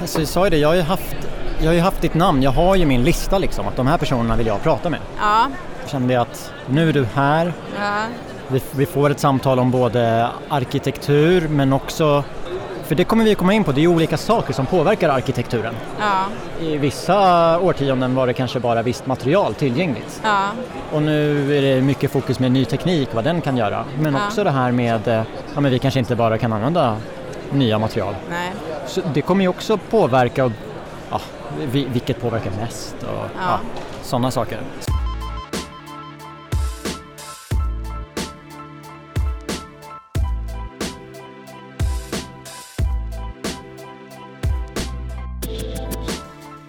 Alltså, jag sa ju det, jag har ju haft, jag har haft ditt namn, jag har ju min lista liksom, att de här personerna vill jag prata med. Ja. Jag kände att nu är du här, ja. vi, vi får ett samtal om både arkitektur men också för det kommer vi komma in på, det är olika saker som påverkar arkitekturen. Ja. I vissa årtionden var det kanske bara visst material tillgängligt. Ja. Och nu är det mycket fokus med ny teknik, vad den kan göra. Men Ja. också det här med, eh, ja men vi kanske inte bara kan använda nya material. Nej. Så det kommer ju också påverka, och, ja, vi- vilket påverkar mest och ja. Ja. sådana saker.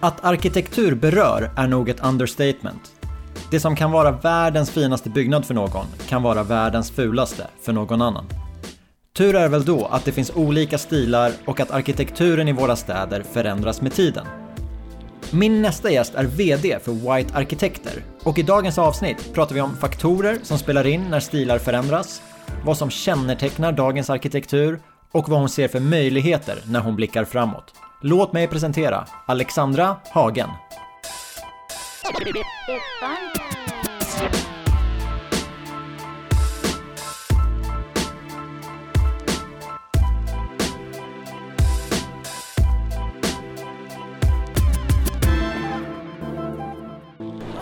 Att arkitektur berör är nog ett understatement. Det som kan vara världens finaste byggnad för någon kan vara världens fulaste för någon annan. Tur är väl då att det finns olika stilar och att arkitekturen i våra städer förändras med tiden. Min nästa gäst är VD för White Arkitekter och i dagens avsnitt pratar vi om faktorer som spelar in när stilar förändras, vad som kännetecknar dagens arkitektur och vad hon ser för möjligheter när hon blickar framåt. Låt mig presentera Alexandra Hagen.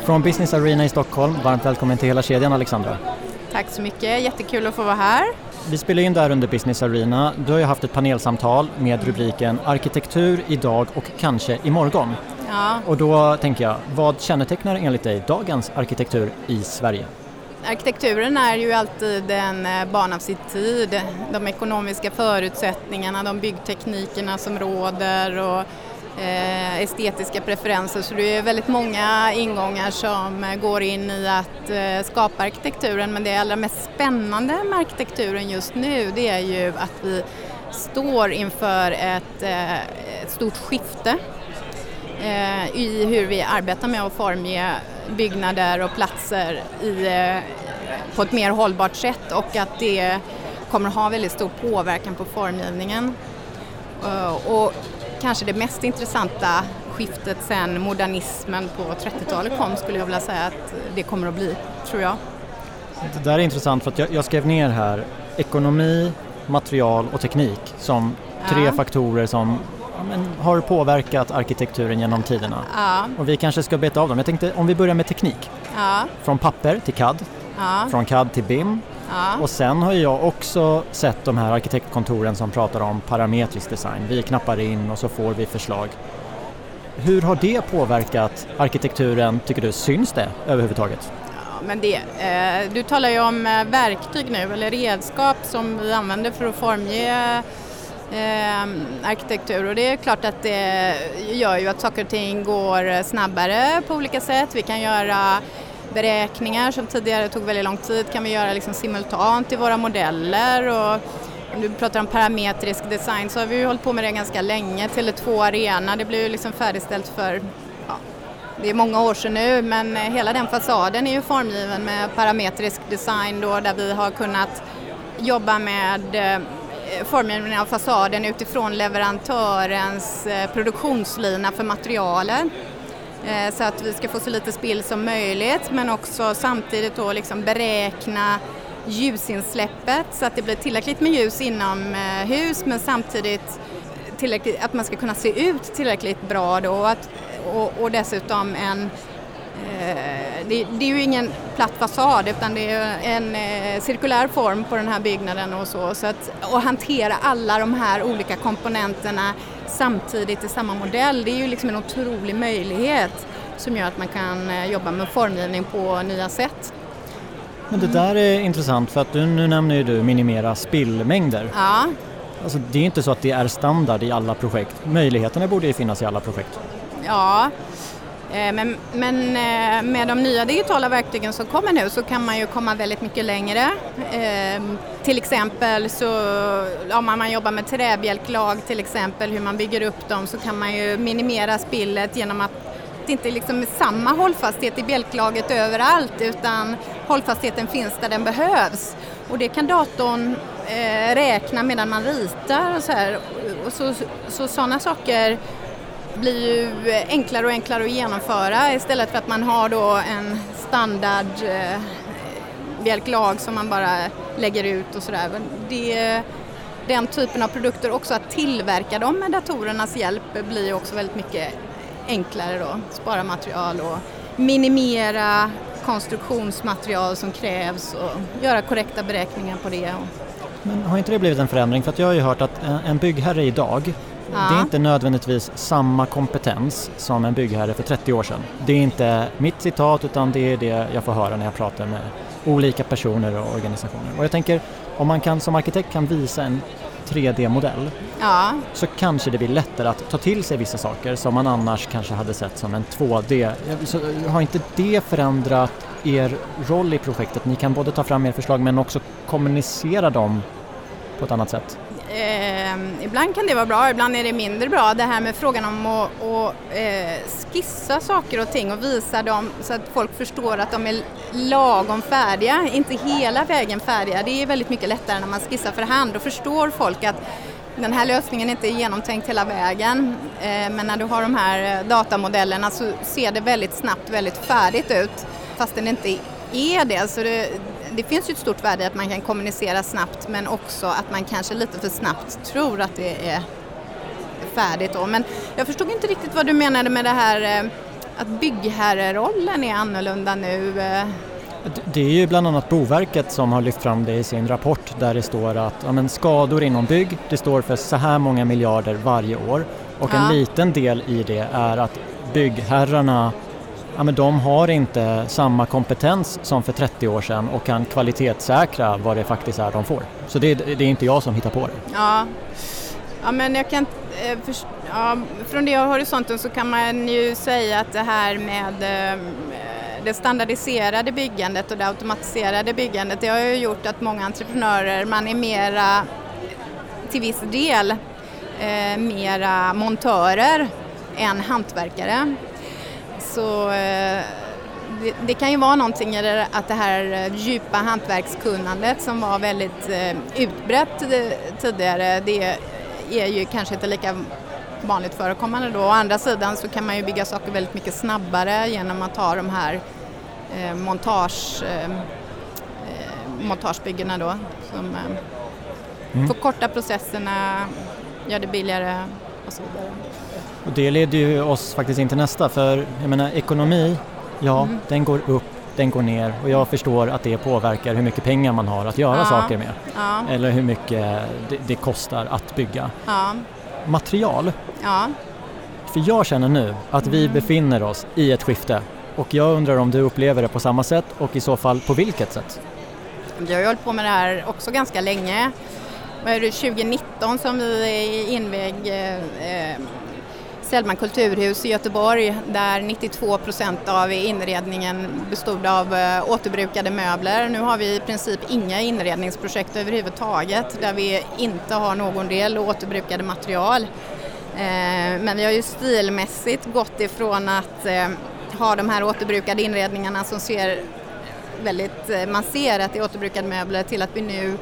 Från Business Arena i Stockholm, varmt välkommen till hela kedjan Alexandra. Tack så mycket, jättekul att få vara här. Vi spelar in där under Business Arena. Du har ju haft ett panelsamtal med rubriken Arkitektur idag och kanske imorgon. Ja. Och då tänker jag, vad kännetecknar enligt dig dagens arkitektur i Sverige? Arkitekturen är ju alltid en eh, barn av sin tid. De ekonomiska förutsättningarna, de byggteknikerna som råder och eh, estetiska preferenser. Så det är väldigt många ingångar som eh, går in i att eh, skapa arkitekturen. Men det allra mest spännande med arkitekturen just nu det är ju att vi står inför ett, eh, ett stort skifte eh, i hur vi arbetar med att formge byggnader och platser i, eh, på ett mer hållbart sätt och att det kommer att ha väldigt stor påverkan på formgivningen. Eh, och kanske det mest intressanta skiftet sen modernismen på 30-talet kom skulle jag vilja säga att det kommer att bli, tror jag. Det där är intressant för att jag, jag skrev ner här ekonomi, material och teknik som tre Ja. faktorer som men, har påverkat arkitekturen genom tiderna. Ja, Och vi kanske ska beta av dem. Jag tänkte om vi börjar med teknik. ja, Från papper till CAD, från CAD till BIM ja. och sen har jag också sett de här arkitektkontoren som pratar om parametrisk design. Vi knappar in och så får vi förslag. Hur har det påverkat arkitekturen, tycker du? Syns det överhuvudtaget? Ja, men det, eh, du talar ju om eh, verktyg nu, eller redskap som vi använder för att formge eh, arkitektur och det är klart att det gör ju att saker och ting går snabbare på olika sätt. Vi kan göra beräkningar som tidigare tog väldigt lång tid kan vi göra liksom simultant i våra modeller och om du pratar om parametrisk design så har vi ju hållit på med det ganska länge. Tele2 Arena, det blev ju liksom färdigställt för ja, det är många år sedan nu men hela den fasaden är ju formgiven med parametrisk design då där vi har kunnat jobba med eh, formgivningen av fasaden utifrån leverantörens eh, produktionslina för materialen. Eh, så att vi ska få så lite spill som möjligt men också samtidigt då liksom beräkna ljusinsläppet så att det blir tillräckligt med ljus inom eh, hus men samtidigt tillräckligt, att man ska kunna se ut tillräckligt bra då och, att, och, och dessutom en eh, det, det är ju ingen platt fasad utan det är en eh, cirkulär form på den här byggnaden och så. så att, och hantera alla de här olika komponenterna samtidigt i samma modell, det är ju liksom en otrolig möjlighet som gör att man kan eh, jobba med formgivning på nya sätt. Men det där är intressant för att du, nu nämner ju du minimera spillmängder. Ja, Alltså, det är inte så att det är standard i alla projekt. Möjligheterna borde ju finnas i alla projekt. Ja, Eh, men, men eh, med de nya digitala verktygen som kommer nu så kan man ju komma väldigt mycket längre. Ehm, till exempel så om man jobbar med träbjälklag till exempel, hur man bygger upp dem så kan man ju minimera spillet genom att det inte liksom är samma hållfasthet i bjälklaget överallt utan hållfastheten finns där den behövs. Och det kan datorn eh, räkna medan man ritar och så här. Och så, så sådana saker blir ju enklare och enklare att genomföra istället för att man har då en standard eh, bjälklag som man bara lägger ut och sådär. Det, den typen av produkter, också att tillverka dem med datorernas hjälp blir också väldigt mycket enklare då. Spara material och minimera konstruktionsmaterial som krävs och göra korrekta beräkningar på det. Men har inte det blivit en förändring? För att jag har ju hört att en byggherre idag Ja. Det är inte nödvändigtvis samma kompetens som en byggherre för 30 år sedan. Det är inte mitt citat utan det är det jag får höra när jag pratar med olika personer och organisationer. Och jag tänker, om man kan, som arkitekt kan visa en 3D-modell ja. så kanske det blir lättare att ta till sig vissa saker som man annars kanske hade sett som en 2D. Så har inte det förändrat er roll i projektet? Ni kan både ta fram era förslag men också kommunicera dem på ett annat sätt? Eh, ibland kan det vara bra, ibland är det mindre bra. Det här med frågan om att, att eh, skissa saker och ting och visa dem så att folk förstår att de är lagom färdiga, inte hela vägen färdiga. Det är väldigt mycket lättare när man skissar för hand. Då förstår folk att den här lösningen inte är genomtänkt hela vägen. Eh, men när du har de här eh, datamodellerna så ser det väldigt snabbt väldigt färdigt ut fast den inte är det. Så det, det finns ju ett stort värde i att man kan kommunicera snabbt men också att man kanske lite för snabbt tror att det är färdigt då. Men jag förstod inte riktigt vad du menade med det här eh, att byggherrerollen är annorlunda nu. Eh. Det är ju bland annat Boverket som har lyft fram det i sin rapport där det står att ja, men skador inom bygg, det står för så här många miljarder varje år och ja. en liten del i det är att byggherrarna ja, men de har inte samma kompetens som för 30 år sedan och kan kvalitetssäkra vad det faktiskt är de får. Så det, det är inte jag som hittar på det. Ja, ja men jag kan eh, för, ja, från det horisonten så kan man ju säga att det här med eh, det standardiserade byggandet och det automatiserade byggandet det har ju gjort att många entreprenörer, man är mera till viss del eh, mera montörer än hantverkare. Så eh, det, det, kan ju vara någonting i att det här eh, djupa hantverkskunnandet som var väldigt eh, utbrett tidigare, det är ju kanske inte lika vanligt förekommande då. Å andra sidan så kan man ju bygga saker väldigt mycket snabbare genom att ha de här montage, montagebyggena då som mm. förkortar processerna, gör det billigare och så vidare. Och det leder ju oss faktiskt in till nästa för jag menar ekonomi, ja mm. den går upp, den går ner och jag förstår att det påverkar hur mycket pengar man har att göra ja. saker med. Ja. Eller hur mycket det, det kostar att bygga. Ja. Material. För jag känner nu att vi mm. befinner oss i ett skifte och jag undrar om du upplever det på samma sätt och i så fall på vilket sätt? Vi har ju hållit på med det här också ganska länge. Vad är det, 2019 som vi invig eh, Sellman kulturhus i Göteborg där 92 procent av inredningen bestod av eh, återbrukade möbler. Nu har vi i princip inga inredningsprojekt överhuvudtaget där vi inte har någon del återbrukade material. Eh, men vi har ju stilmässigt gått ifrån att eh, ha de här återbrukade inredningarna som ser väldigt, man ser att det är återbrukade möbler till att vi nu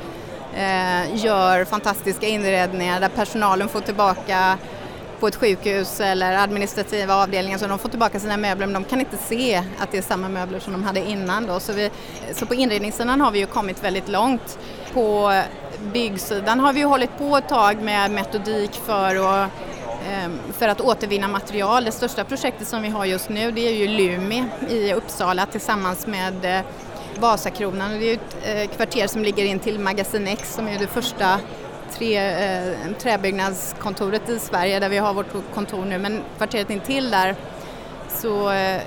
gör fantastiska inredningar där personalen får tillbaka på ett sjukhus eller administrativa avdelningar så de får tillbaka sina möbler men de kan inte se att det är samma möbler som de hade innan. Då. Så, vi, så på inredningssidan har vi ju kommit väldigt långt. På byggsidan har vi ju hållit på ett tag med metodik för att ehm, för att återvinna material. Det största projektet som vi har just nu det är ju Lumi i Uppsala tillsammans med eh, Vasakronan. Det är ett eh, kvarter som ligger in till Magasin X som är det första tre, eh, träbyggnadskontoret i Sverige där vi har vårt kontor nu. Men kvarteret intill där så eh,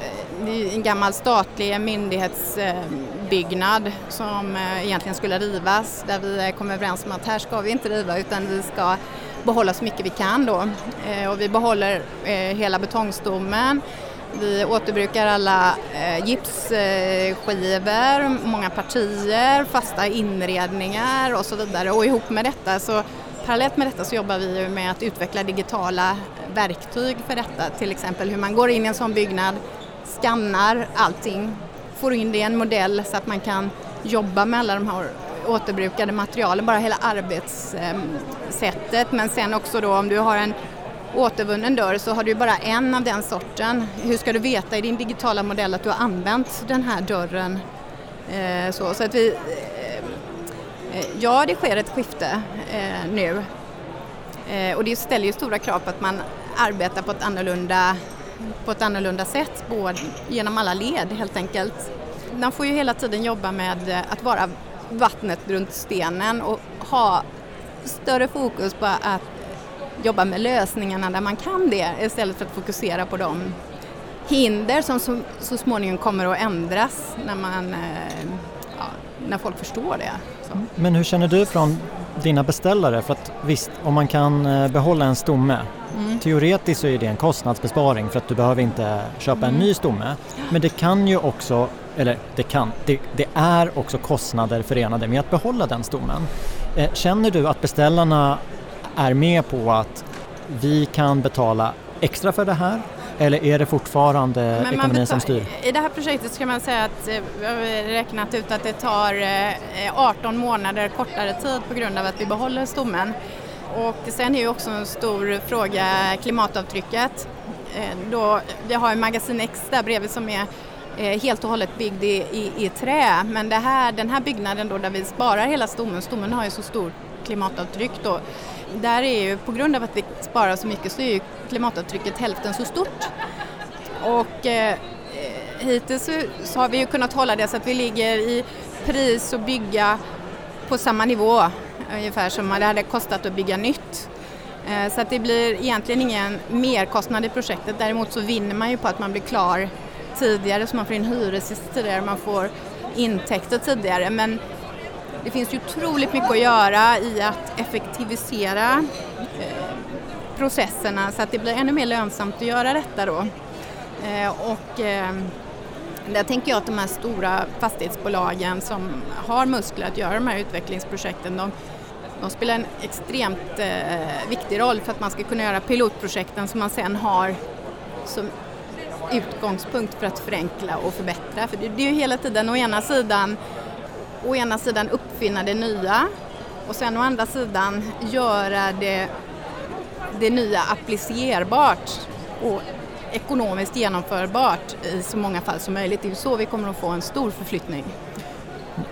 det är en gammal statlig myndighetsbyggnad eh, som eh, egentligen skulle rivas där vi eh, kom överens om att här ska vi inte riva utan vi ska behålla så mycket vi kan då. Eh, och vi behåller eh, hela betongstommen vi återbrukar alla eh, gipsskivor, många partier, fasta inredningar och så vidare och ihop med detta så parallellt med detta så jobbar vi med att utveckla digitala verktyg för detta, till exempel hur man går in i en sån byggnad, skannar allting, får in det i en modell så att man kan jobba med alla de här återbrukade materialen. bara hela arbetssättet. Eh, Men sen också då om du har en återvunnen dörr så har du bara en av den sorten. Hur ska du veta i din digitala modell att du har använt den här dörren? Eh, så, så att vi, eh, ja, det sker ett skifte eh, nu eh, och det ställer ju stora krav på att man arbetar på ett annorlunda, på ett annorlunda sätt både genom alla led helt enkelt. Man får ju hela tiden jobba med eh, att vara vattnet runt stenen och ha större fokus på att jobba med lösningarna där man kan det istället för att fokusera på de hinder som så, så småningom kommer att ändras när, man, eh, ja, när folk förstår det. Så. Men hur känner du från dina beställare? För att visst, om man kan eh, behålla en stomme Mm. Teoretiskt så är det en kostnadsbesparing för att du behöver inte köpa en ny stomme. Men det kan ju också, eller det kan, det, det är också kostnader förenade med att behålla den stommen. Eh, känner du att beställarna är med på att vi kan betala extra för det här eller är det fortfarande ekonomin som styr? I det här projektet ska man säga att eh, vi har räknat ut att det tar 18 eh, månader kortare tid på grund av att vi behåller stommen. Och sen är ju också en stor fråga klimatavtrycket. Eh, då, vi har ju Magasin X där bredvid som är helt och hållet byggd i, i, i trä men här, den här byggnaden då där vi sparar hela stommen, stommen har ju så stort klimatavtryck då. Där är ju, på grund av att vi sparar så mycket så är ju klimatavtrycket hälften så stort. Och eh, hittills så, har vi ju kunnat hålla det så att vi ligger i pris och bygga på samma nivå ungefär som det hade kostat att bygga nytt. Eh, så att det blir egentligen ingen merkostnad i projektet. Däremot så vinner man ju på att man blir klar tidigare så man får in hyresgäster tidigare, man får intäkter tidigare. Men det finns ju otroligt mycket att göra i att effektivisera eh, processerna så att det blir ännu mer lönsamt att göra detta då. Eh, och ehm, där tänker jag att de här stora fastighetsbolagen som har muskler att göra de här utvecklingsprojekten, de, de spelar en extremt eh, viktig roll för att man ska kunna göra pilotprojekten som man sen har som utgångspunkt för att förenkla och förbättra. För det är ju hela tiden å ena sidan, å ena sidan uppfinna det nya och sen å andra sidan göra det, det nya applicerbart och ekonomiskt genomförbart i så många fall som möjligt. Det är så vi kommer att få en stor förflyttning.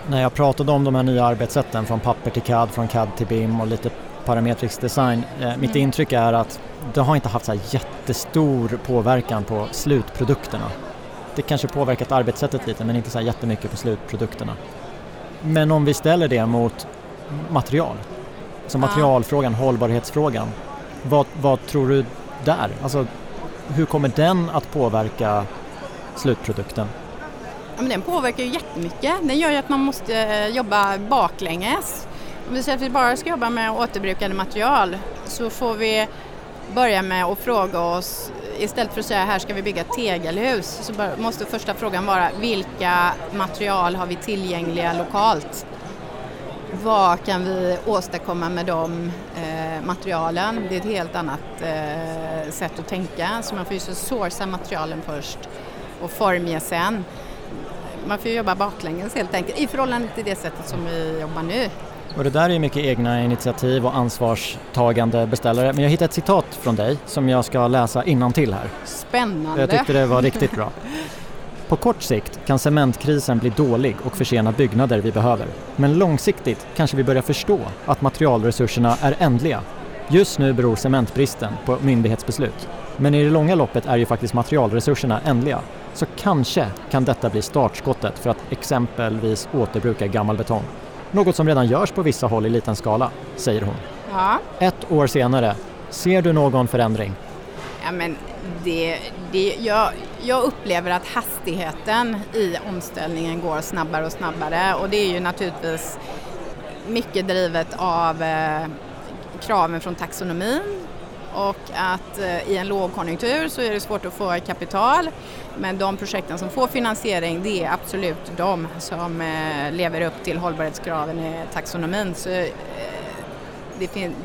När jag pratade om de här nya arbetssätten från papper till CAD, från CAD till BIM och lite parametrisk design. Eh, mitt mm. intryck är att det har inte haft så jättestor påverkan på slutprodukterna. Det kanske påverkat arbetssättet lite men inte så jättemycket på slutprodukterna. Men om vi ställer det mot material, som materialfrågan, hållbarhetsfrågan. Vad, vad tror du där? Alltså, hur kommer den att påverka slutprodukten? Ja, men den påverkar ju jättemycket. Den gör ju att man måste eh, jobba baklänges. Om vi säger att vi bara ska jobba med återbrukade material så får vi börja med att fråga oss, istället för att säga här ska vi bygga ett tegelhus, så måste första frågan vara vilka material har vi tillgängliga lokalt? Vad kan vi åstadkomma med de eh, materialen? Det är ett helt annat eh, sätt att tänka, så man får ju sourca materialen först och formge sen. Man får jobba baklänges helt enkelt i förhållande till det sättet som vi jobbar nu. Och det där är mycket egna initiativ och ansvarstagande beställare. Men jag hittade ett citat från dig som jag ska läsa till här. Spännande! Jag tyckte det var riktigt bra. På kort sikt kan cementkrisen bli dålig och försena byggnader vi behöver. Men långsiktigt kanske vi börjar förstå att materialresurserna är ändliga. Just nu beror cementbristen på myndighetsbeslut. Men i det långa loppet är ju faktiskt materialresurserna ändliga. Så kanske kan detta bli startskottet för att exempelvis återbruka gammal betong. Något som redan görs på vissa håll i liten skala, säger hon. Ja. Ett år senare, ser du någon förändring? Ja, men det, det, jag, jag upplever att hastigheten i omställningen går snabbare och snabbare och det är ju naturligtvis mycket drivet av eh, kraven från taxonomin och att eh, i en lågkonjunktur så är det svårt att få kapital men de projekten som får finansiering det är absolut de som eh, lever upp till hållbarhetskraven i taxonomin. Så, eh, det finns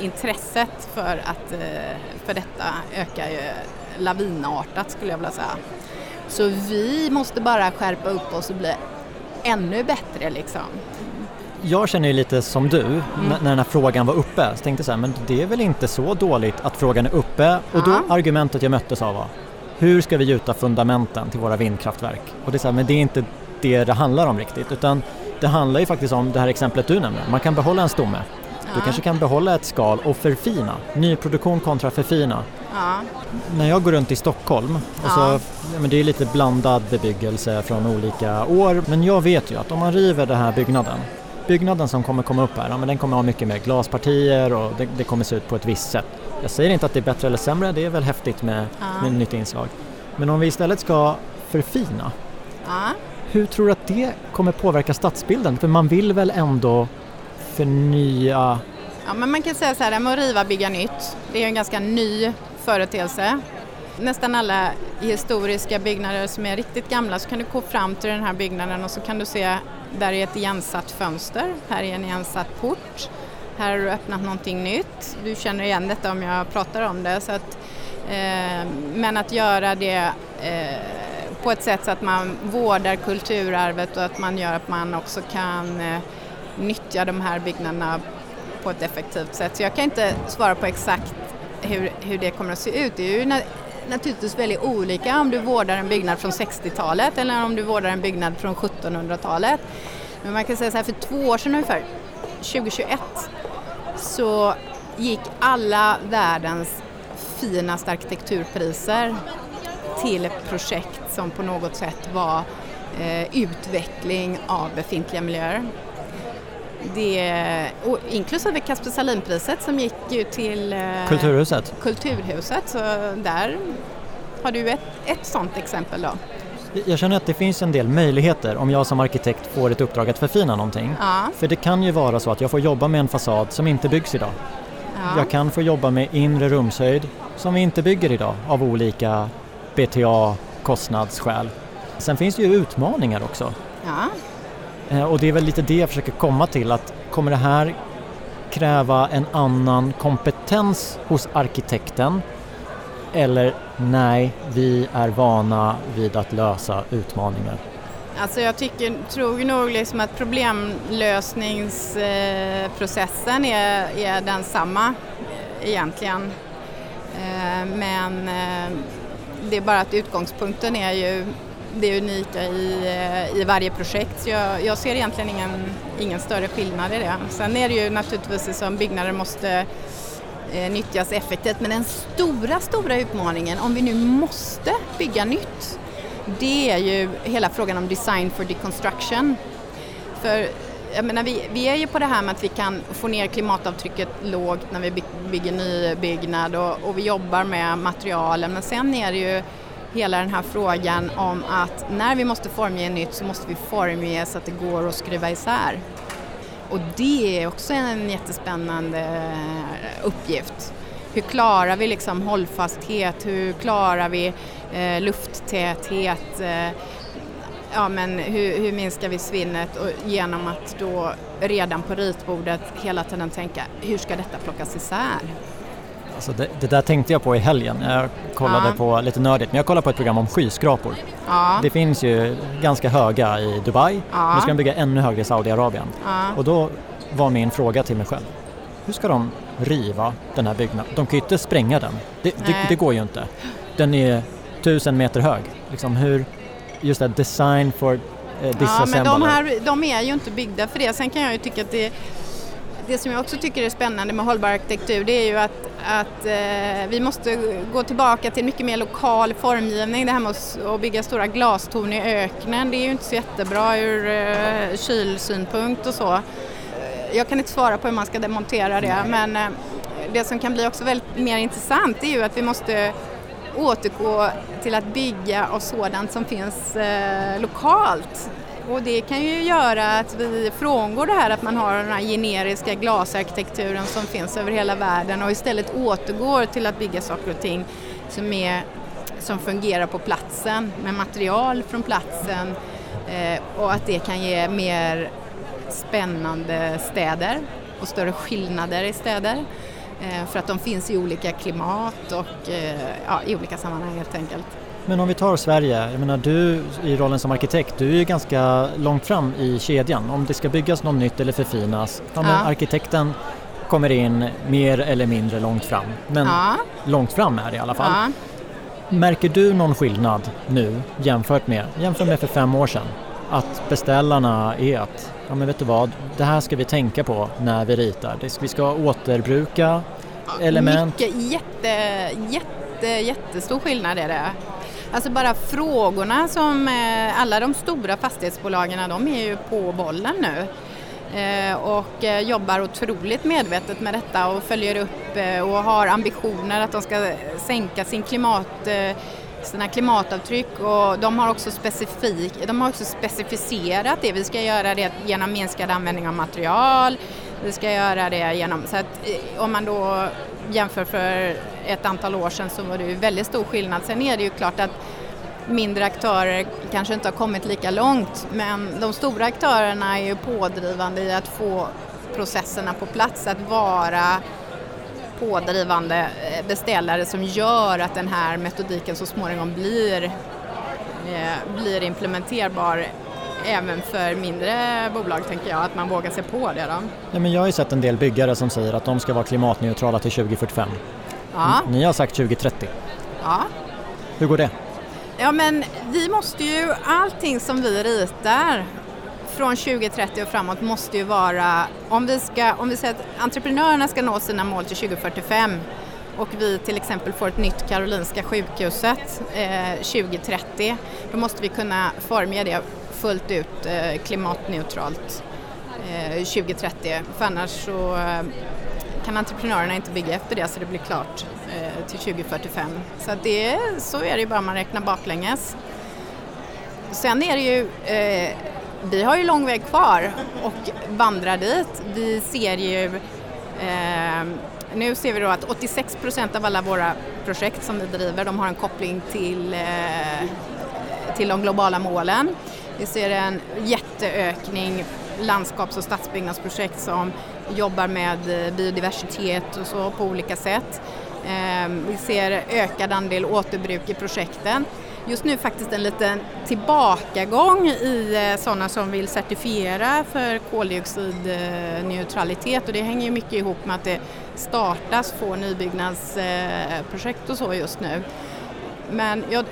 intresset för, att, eh, för detta ökar ju lavinartat skulle jag vilja säga. Så vi måste bara skärpa upp oss och bli ännu bättre liksom jag känner ju lite som du, mm. när den här frågan var uppe, så tänkte jag så här, men det är väl inte så dåligt att frågan är uppe och då argumentet jag möttes av var hur ska vi gjuta fundamenten till våra vindkraftverk? Och det är så här, men det är inte det det handlar om riktigt utan det handlar ju faktiskt om det här exemplet du nämnde, man kan behålla en stomme. Ja. Du kanske kan behålla ett skal och förfina, nyproduktion kontra förfina. Ja. När jag går runt i Stockholm, och så, ja, men det är lite blandad bebyggelse från olika år, men jag vet ju att om man river den här byggnaden byggnaden som kommer komma upp här, ja, men den kommer ha mycket mer glaspartier och det, det, kommer se ut på ett visst sätt. Jag säger inte att det är bättre eller sämre, det är väl häftigt med, ja. med nytt inslag. Men om vi istället ska förfina, ja. hur tror du att det kommer påverka stadsbilden? För man vill väl ändå förnya Ja, men man kan säga så här, med att riva, bygga nytt, det är en ganska ny företeelse. Nästan alla historiska byggnader som är riktigt gamla så kan du gå fram till den här byggnaden och så kan du se där är ett igensatt fönster, här är en igensatt port, här har du öppnat någonting nytt. Du känner igen detta om jag pratar om det. Så att, eh, men att göra det eh, på ett sätt så att man vårdar kulturarvet och att man gör att man också kan eh, nyttja de här byggnaderna på ett effektivt sätt. Så jag kan inte svara på exakt hur, hur det kommer att se ut. Det är ju naturligtvis väldigt olika om du vårdar en byggnad från 60-talet eller om du vårdar en byggnad från 1700-talet. Men man kan säga så här, för två år sedan ungefär, 2021, så gick alla världens finaste arkitekturpriser till projekt som på något sätt var eh, utveckling av befintliga miljöer. Det, och inklusive Kasper Salinpriset som gick ju till eh, Kulturhuset. Kulturhuset, så där har du ett, ett sådant exempel då. Jag känner att det finns en del möjligheter om jag som arkitekt får ett uppdrag att förfina någonting. Ja. För det kan ju vara så att jag får jobba med en fasad som inte byggs idag. Ja. Jag kan få jobba med inre rumshöjd som vi inte bygger idag av olika BTA kostnadsskäl. Sen finns det ju utmaningar också. Ja. Eh, och det är väl lite det jag försöker komma till att kommer det här kräva en annan kompetens hos arkitekten eller nej, vi är vana vid att lösa utmaningar? Alltså jag tycker, tror nog liksom att problemlösningsprocessen är, är densamma eh, egentligen. Eh, men det är bara att utgångspunkten är ju det unika i, eh, i varje projekt. Så jag, jag, ser egentligen ingen, ingen större skillnad i det. Sen är det ju naturligtvis som byggnader måste eh, nyttjas effektivt men den stora, stora utmaningen om vi nu måste bygga nytt det är ju hela frågan om design for deconstruction. För jag menar, vi, vi är ju på det här med att vi kan få ner klimatavtrycket lågt när vi bygger nybyggnad och, och vi jobbar med materialen men sen är det ju hela den här frågan om att när vi måste formge nytt så måste vi formge så att det går att skruva isär. Och det är också en jättespännande eh, uppgift. Hur klarar vi liksom hållfasthet, hur klarar vi eh, lufttäthet, eh, ja, men hur, hur, minskar vi svinnet och genom att då redan på ritbordet hela tiden tänka hur ska detta plockas isär? Alltså det, det, där tänkte jag på i helgen. Jag kollade ja. på, lite nördigt, men jag kollade på ett program om skyskrapor. Ja. Det finns ju ganska höga i Dubai, ja. nu ska de bygga ännu högre i Saudiarabien. Och då var min fråga till mig själv, hur ska de riva den här byggnaden? De kan ju inte spränga den, det, det, det går ju inte. Den är tusen meter hög. Liksom hur, just det, design for eh, Ja, men de, här, de är ju inte byggda för det. Sen kan jag ju tycka att det det som jag också tycker är spännande med hållbar arkitektur det är ju att, att eh, vi måste gå tillbaka till mycket mer lokal formgivning. Det här med att bygga stora glastorn i öknen det är ju inte så jättebra ur eh, kylsynpunkt och så. Jag kan inte svara på hur man ska demontera det men eh, det som kan bli också väldigt mer intressant är ju att vi måste återgå till att bygga av sådant som finns eh, lokalt och det kan ju göra att vi frångår det här att man har den här generiska glasarkitekturen som finns över hela världen och istället återgår till att bygga saker och ting som, är, som fungerar på platsen med material från platsen eh, och att det kan ge mer spännande städer och större skillnader i städer eh, för att de finns i olika klimat och eh, ja, i olika sammanhang helt enkelt. Men om vi tar Sverige, jag menar du i rollen som arkitekt, du är ju ganska långt fram i kedjan. Om det ska byggas något nytt eller förfinas, ja, men Ja. arkitekten kommer in mer eller mindre långt fram. Men Ja, långt fram är det i alla fall. ja. Märker du någon skillnad nu jämfört med, jämfört med för fem år sedan? Att beställarna är att, ja men vet du vad, det här ska vi tänka på när vi ritar. Vi ska återbruka element. Mycket, jätte, jätte, jättestor skillnad är det. Alltså bara frågorna som eh, alla de stora fastighetsbolagen de är ju på bollen nu. Eh, och eh, jobbar otroligt medvetet med detta och följer upp och har ambitioner att de ska sänka sin klimat sina klimatavtryck. Och de har också, specifik, de har också specificerat det. Vi ska göra det genom minskad användning av material, vi ska göra det genom, så att om man då jämför för ett antal år sedan så var det ju väldigt stor skillnad. Sen är det ju klart att mindre aktörer kanske inte har kommit lika långt men de stora aktörerna är ju pådrivande i att få processerna på plats, att vara pådrivande eh, beställare som gör att den här metodiken så småningom blir, eh, blir implementerbar även för mindre bolag tänker jag, att man vågar sig på det då. Ja, men jag har ju sett en del byggare som säger att de ska vara klimatneutrala till 2045. Ja, Ni har sagt 2030. ja. Hur går det? Ja men vi måste ju, allting som vi ritar från 2030 och framåt måste ju vara, om vi, ska, om vi säger att entreprenörerna ska nå sina mål till 2045 och vi till exempel får ett nytt Karolinska sjukhuset eh, 2030, då måste vi kunna formge det fullt ut eh, klimatneutralt eh, 2030, för annars så eh, kan entreprenörerna inte bygga efter det så det blir klart eh, till 2045. Så, att det, så är det ju bara man räknar baklänges. Sen är det ju, eh, vi har ju lång väg kvar och vandrar dit. Vi ser ju, eh, nu ser vi då att 86 procent av alla våra projekt som vi driver, de har en koppling till, eh, till de globala målen. Vi ser en jätteökning landskaps och stadsbyggnadsprojekt som jobbar med eh, biodiversitet och så på olika sätt. Ehm, vi ser ökad andel återbruk i projekten. Just nu faktiskt en liten tillbakagång i eh, sådana som vill certifiera för koldioxidneutralitet och det hänger ju mycket ihop med att det startas få nybyggnadsprojekt eh, och så just nu. Men jag,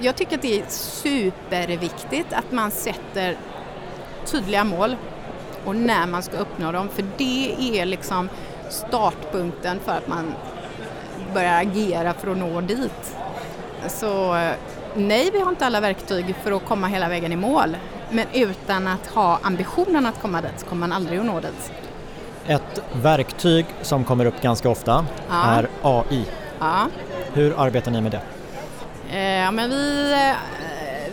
jag tycker att det är superviktigt att man sätter tydliga mål och när man ska uppnå dem för det är liksom startpunkten för att man börjar agera för att nå dit. Så eh, nej, vi har inte alla verktyg för att komma hela vägen i mål men utan att ha ambitionen att komma dit så kommer man aldrig att nå dit. Ett verktyg som kommer upp ganska ofta Ja. är AI. Ja. Hur arbetar ni med det? Eh, men vi, eh,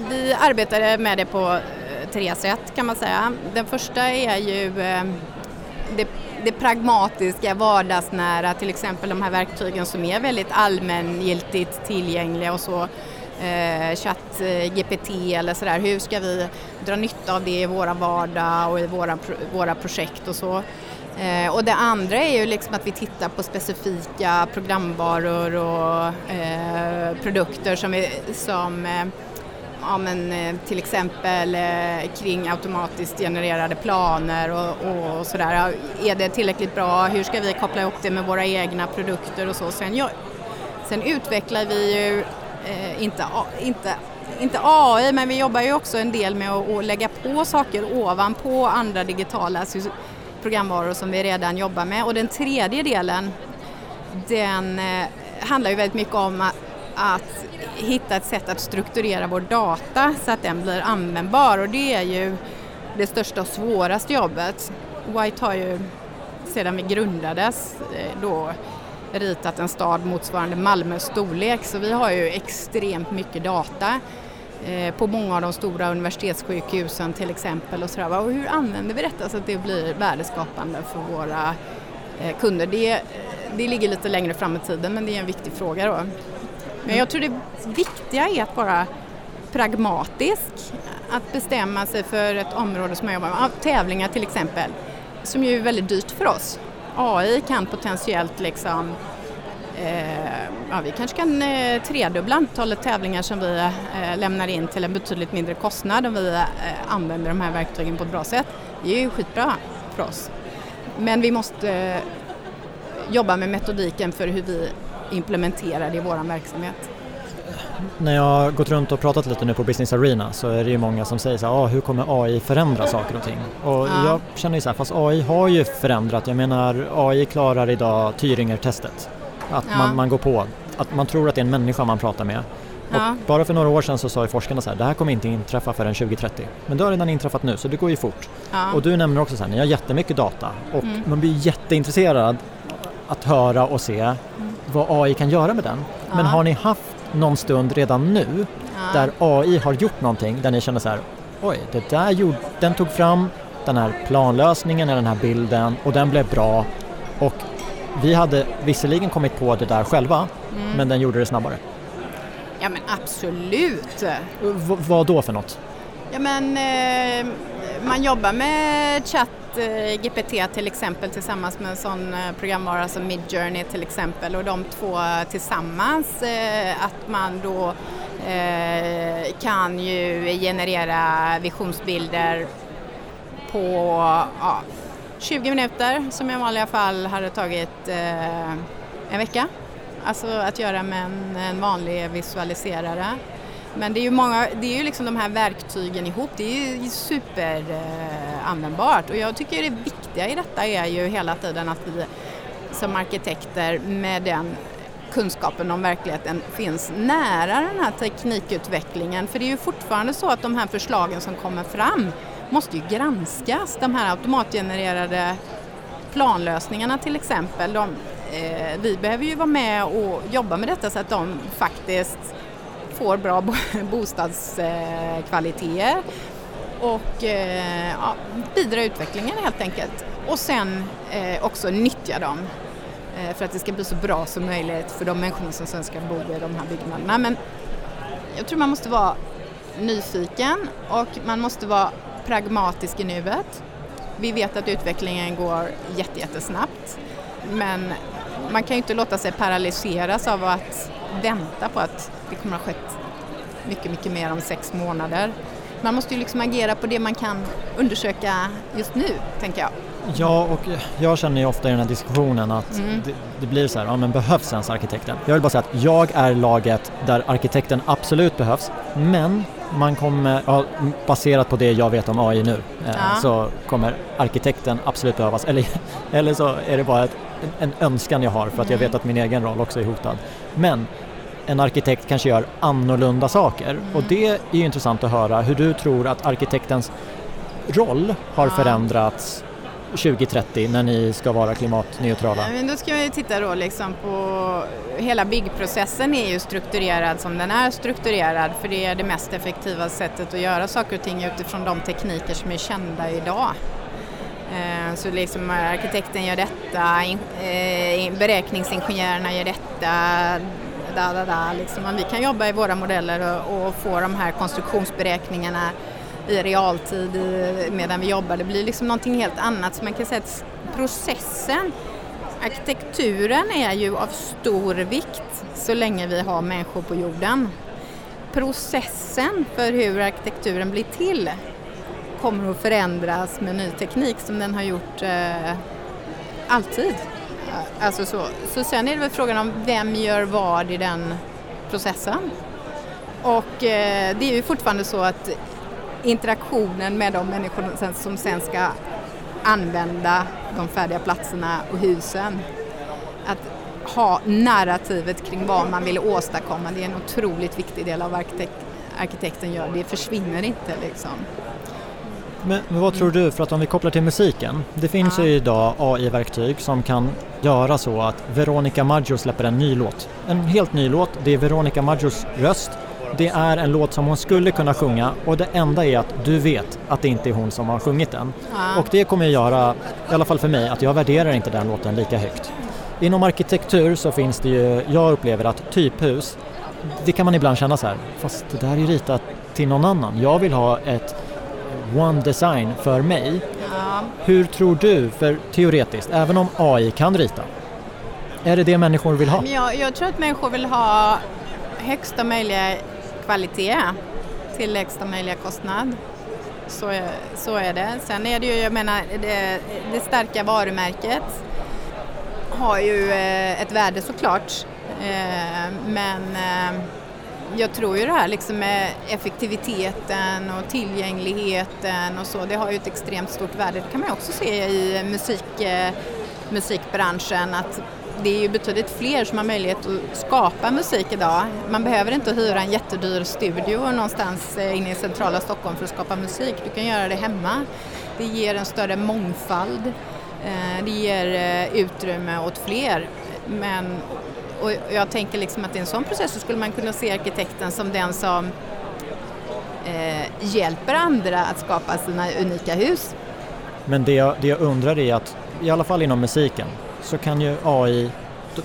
vi arbetade med det på tre sätt kan man säga. Den första är ju eh, det, det pragmatiska, vardagsnära, till exempel de här verktygen som är väldigt allmängiltigt tillgängliga och så. Eh, chatt, eh, GPT eller sådär, hur ska vi dra nytta av det i våra vardag och i våra, våra projekt och så. Eh, och det andra är ju liksom att vi tittar på specifika programvaror och eh, produkter som, vi, som eh, ja, men, eh, till exempel eh, kring automatiskt genererade planer och, och sådär. Är det tillräckligt bra? Hur ska vi koppla ihop det med våra egna produkter och så? Sen, gör- sen utvecklar vi ju eh, inte, inte, inte AI, men vi jobbar ju också en del med att, lägga på saker ovanpå andra digitala programvaror som vi redan jobbar med. Och den tredje delen, den eh, handlar ju väldigt mycket om att, hitta ett sätt att strukturera vår data så att den blir användbar och det är ju det största och svåraste jobbet. White har ju sedan vi grundades eh, då ritat en stad motsvarande Malmös storlek så vi har ju extremt mycket data eh, på många av de stora universitetssjukhusen till exempel och sådär. Och hur använder vi detta så att det blir värdeskapande för våra eh, kunder? Det, det ligger lite längre fram i tiden men det är en viktig fråga då. Men jag tror det viktiga är att vara pragmatisk, att bestämma sig för ett område som man jobbar med, tävlingar till exempel, som ju är väldigt dyrt för oss. AI kan potentiellt liksom Eh, ja, vi kanske kan eh, tredubbla antalet tävlingar som vi eh, lämnar in till en betydligt mindre kostnad om vi eh, använder de här verktygen på ett bra sätt. Det är ju skitbra för oss. Men vi måste eh, jobba med metodiken för hur vi implementerar det i vår verksamhet. När jag har gått runt och pratat lite nu på Business Arena så är det ju många som säger så här, ah, hur kommer AI förändra saker och ting? Och ja. jag känner ju så här, fast AI har ju förändrat, jag menar AI klarar idag Tyringer-testet. Att ja. man, man går på, att man tror att det är en människa man pratar med. Ja. bara för några år sedan så sa ju forskarna så här, det här kommer inte inträffa förrän 2030. Men det har redan inträffat nu så det går ju fort. Ja. Och du nämner också så här, ni har jättemycket data och mm. man blir jätteintresserad att höra och se mm. Vad AI kan göra med den. Men har ni haft någon stund redan nu där AI har gjort någonting där ni känner så här, oj, det där gjorde, den tog fram den här planlösningen, den här bilden och den blev bra och vi hade visserligen kommit på det där själva, mm. men den gjorde det snabbare. Ja men absolut! V vad då för något? Ja men eh, man jobbar med chatt Eh, GPT till exempel tillsammans med en sån eh, programvara som Midjourney till exempel och de två tillsammans eh, att man då kan ju generera visionsbilder på ja, 20 minuter som i vanliga fall hade tagit en vecka. Alltså att göra med en vanlig visualiserare. Men det är ju, många, det är ju liksom de här verktygen ihop, det är ju superanvändbart eh, och jag tycker det viktiga i detta är ju hela tiden att vi som arkitekter med den kunskapen om verkligheten finns nära den här teknikutvecklingen för det är ju fortfarande så att de här förslagen som kommer fram måste ju granskas. De här automatgenererade planlösningarna till exempel, de, eh, vi behöver ju vara med och jobba med detta så att de faktiskt får bra bostadskvaliteter och eh, ja, bidra utvecklingen helt enkelt. Och sen eh, också nyttja dem eh, för att det ska bli så bra som möjligt för de människorna som sen ska bo i de här byggnaderna. Men jag tror man måste vara nyfiken och man måste vara pragmatisk i nuet. Vi vet att utvecklingen går jättesnabbt men man kan ju inte låta sig paralyseras av att vänta på att det kommer ha skett mycket, mycket mer om sex månader. Man måste ju liksom agera på det man kan undersöka just nu, tänker jag. Ja, och jag känner ju ofta i den här diskussionen att mm. det, det, blir så här, ja men behövs ens arkitekten? Jag vill bara säga att jag är laget där arkitekten absolut behövs, men man kommer, ja, baserat på det jag vet om AI nu, eh, ja. så kommer arkitekten absolut behövas. Eller, eller så är det bara ett, en önskan jag har för att jag mm. vet att min egen roll också är hotad. Men en arkitekt kanske gör annorlunda saker mm. och det är ju intressant att höra hur du tror att arkitektens roll har ja. förändrats 2030 när ni ska vara klimatneutrala? Men då ska vi titta då liksom på hela byggprocessen är ju strukturerad som den är strukturerad för det är det mest effektiva sättet att göra saker och ting utifrån de tekniker som är kända idag. Eh, så liksom arkitekten gör detta, eh, beräkningsingenjörerna gör detta, da, da, da, liksom. vi kan jobba i våra modeller och, och få de här konstruktionsberäkningarna i realtid medan vi jobbar. Det blir liksom någonting helt annat. Så man kan säga att processen, arkitekturen är ju av stor vikt så länge vi har människor på jorden. Processen för hur arkitekturen blir till kommer att förändras med ny teknik som den har gjort eh, alltid. Alltså så. så sen är det väl frågan om vem gör vad i den processen. Och eh, det är ju fortfarande så att interaktionen med de människor som sen ska använda de färdiga platserna och husen. Att ha narrativet kring vad man vill åstadkomma, det är en otroligt viktig del av arkitekt, arkitekten gör. Det försvinner inte liksom. Men, men, vad tror du, för att om vi kopplar till musiken. Det finns ja. ju idag AI-verktyg som kan göra så att Veronica Maggio släpper en ny låt. En helt ny låt, det är Veronica Maggios röst det är en låt som hon skulle kunna sjunga och det enda är att du vet att det inte är hon som har sjungit den. Ja. Och det kommer att göra, i alla fall för mig, att jag värderar inte den låten lika högt. Inom arkitektur så finns det ju, jag upplever att typhus, det kan man ibland känna så här, fast det där är ju ritat till någon annan. Jag vill ha ett one design för mig. Ja. Hur tror du, för teoretiskt, även om AI kan rita, Är det det människor vill ha? Jag, jag tror att människor vill ha högsta möjliga kvalitet till lägsta möjliga kostnad. Så, så är det. Sen är det ju, jag menar, det, det starka varumärket har ju eh, ett värde såklart. Eh, men eh, jag tror ju det här liksom med effektiviteten och tillgängligheten och så, det har ju ett extremt stort värde. Det kan man också se i musik, eh, musikbranschen att det är ju betydligt fler som har möjlighet att skapa musik idag. Man behöver inte hyra en jättedyr studio någonstans eh, inne i centrala Stockholm för att skapa musik. Du kan göra det hemma. Det ger en större mångfald. Eh, det ger utrymme åt fler. Men och jag tänker liksom att i en sån process så skulle man kunna se arkitekten som den som eh, hjälper andra att skapa sina unika hus. Men det jag, det jag undrar är att i alla fall inom musiken så kan ju AI,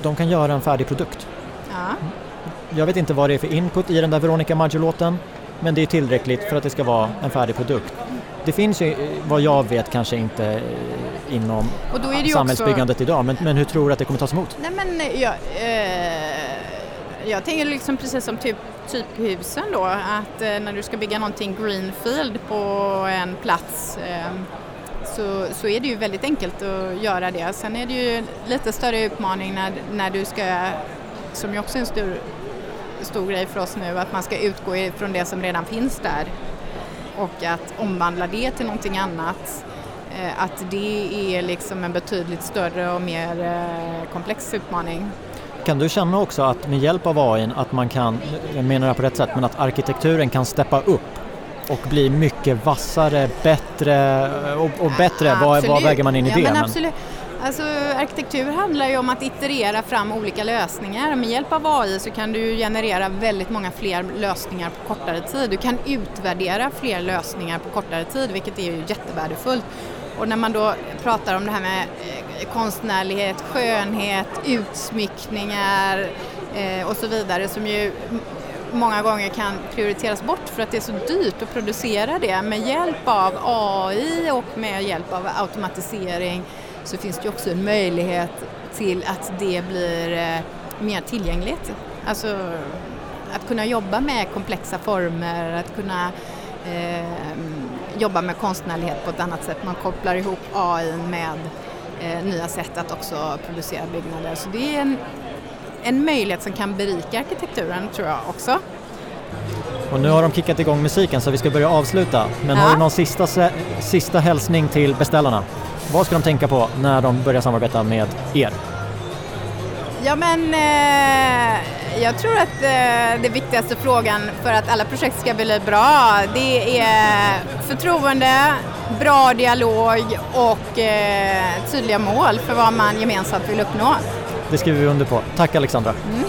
de kan göra en färdig produkt. Ja. Jag vet inte vad det är för input i den där Veronica Maggio-låten men det är tillräckligt för att det ska vara en färdig produkt. Det finns ju vad jag vet kanske inte inom samhällsbyggandet också... idag men, men hur tror du att det kommer tas emot? Nej men jag, eh, jag tänker liksom precis som typ, typhusen då att eh, när du ska bygga någonting greenfield på en plats eh, så, så är det ju väldigt enkelt att göra det. Sen är det ju lite större utmaning när, när du ska, som ju också är en stor, stor grej för oss nu, att man ska utgå ifrån det som redan finns där och att omvandla det till någonting annat eh, att det är liksom en betydligt större och mer eh, komplex utmaning. Kan du känna också att med hjälp av AI att man kan, jag menar det på rätt sätt, men att arkitekturen kan steppa upp och bli mycket vassare, bättre och, och bättre? Vad, vad väger man in i ja, det? Men absolut. Alltså, arkitektur handlar ju om att iterera fram olika lösningar. Med hjälp av AI så kan du generera väldigt många fler lösningar på kortare tid. Du kan utvärdera fler lösningar på kortare tid vilket är ju jättevärdefullt. Och när man då pratar om det här med eh, konstnärlighet, skönhet, utsmyckningar eh, och så vidare som ju många gånger kan prioriteras bort för att det är så dyrt att producera det. Med hjälp av AI och med hjälp av automatisering så finns det också en möjlighet till att det blir eh, mer tillgängligt. Alltså att kunna jobba med komplexa former, att kunna eh, jobba med konstnärlighet på ett annat sätt. Man kopplar ihop AI med eh, nya sätt att också producera byggnader. Så det är en, en möjlighet som kan berika arkitekturen tror jag också. Och nu har de kickat igång musiken så vi ska börja avsluta. Men ja. har du någon sista, sista hälsning till beställarna? Vad ska de tänka på när de börjar samarbeta med er? Ja men eh, jag tror att eh, det viktigaste frågan för att alla projekt ska bli bra det är förtroende, bra dialog och eh, tydliga mål för vad man gemensamt vill uppnå. Det skriver vi under på. Tack Alexandra. Mm.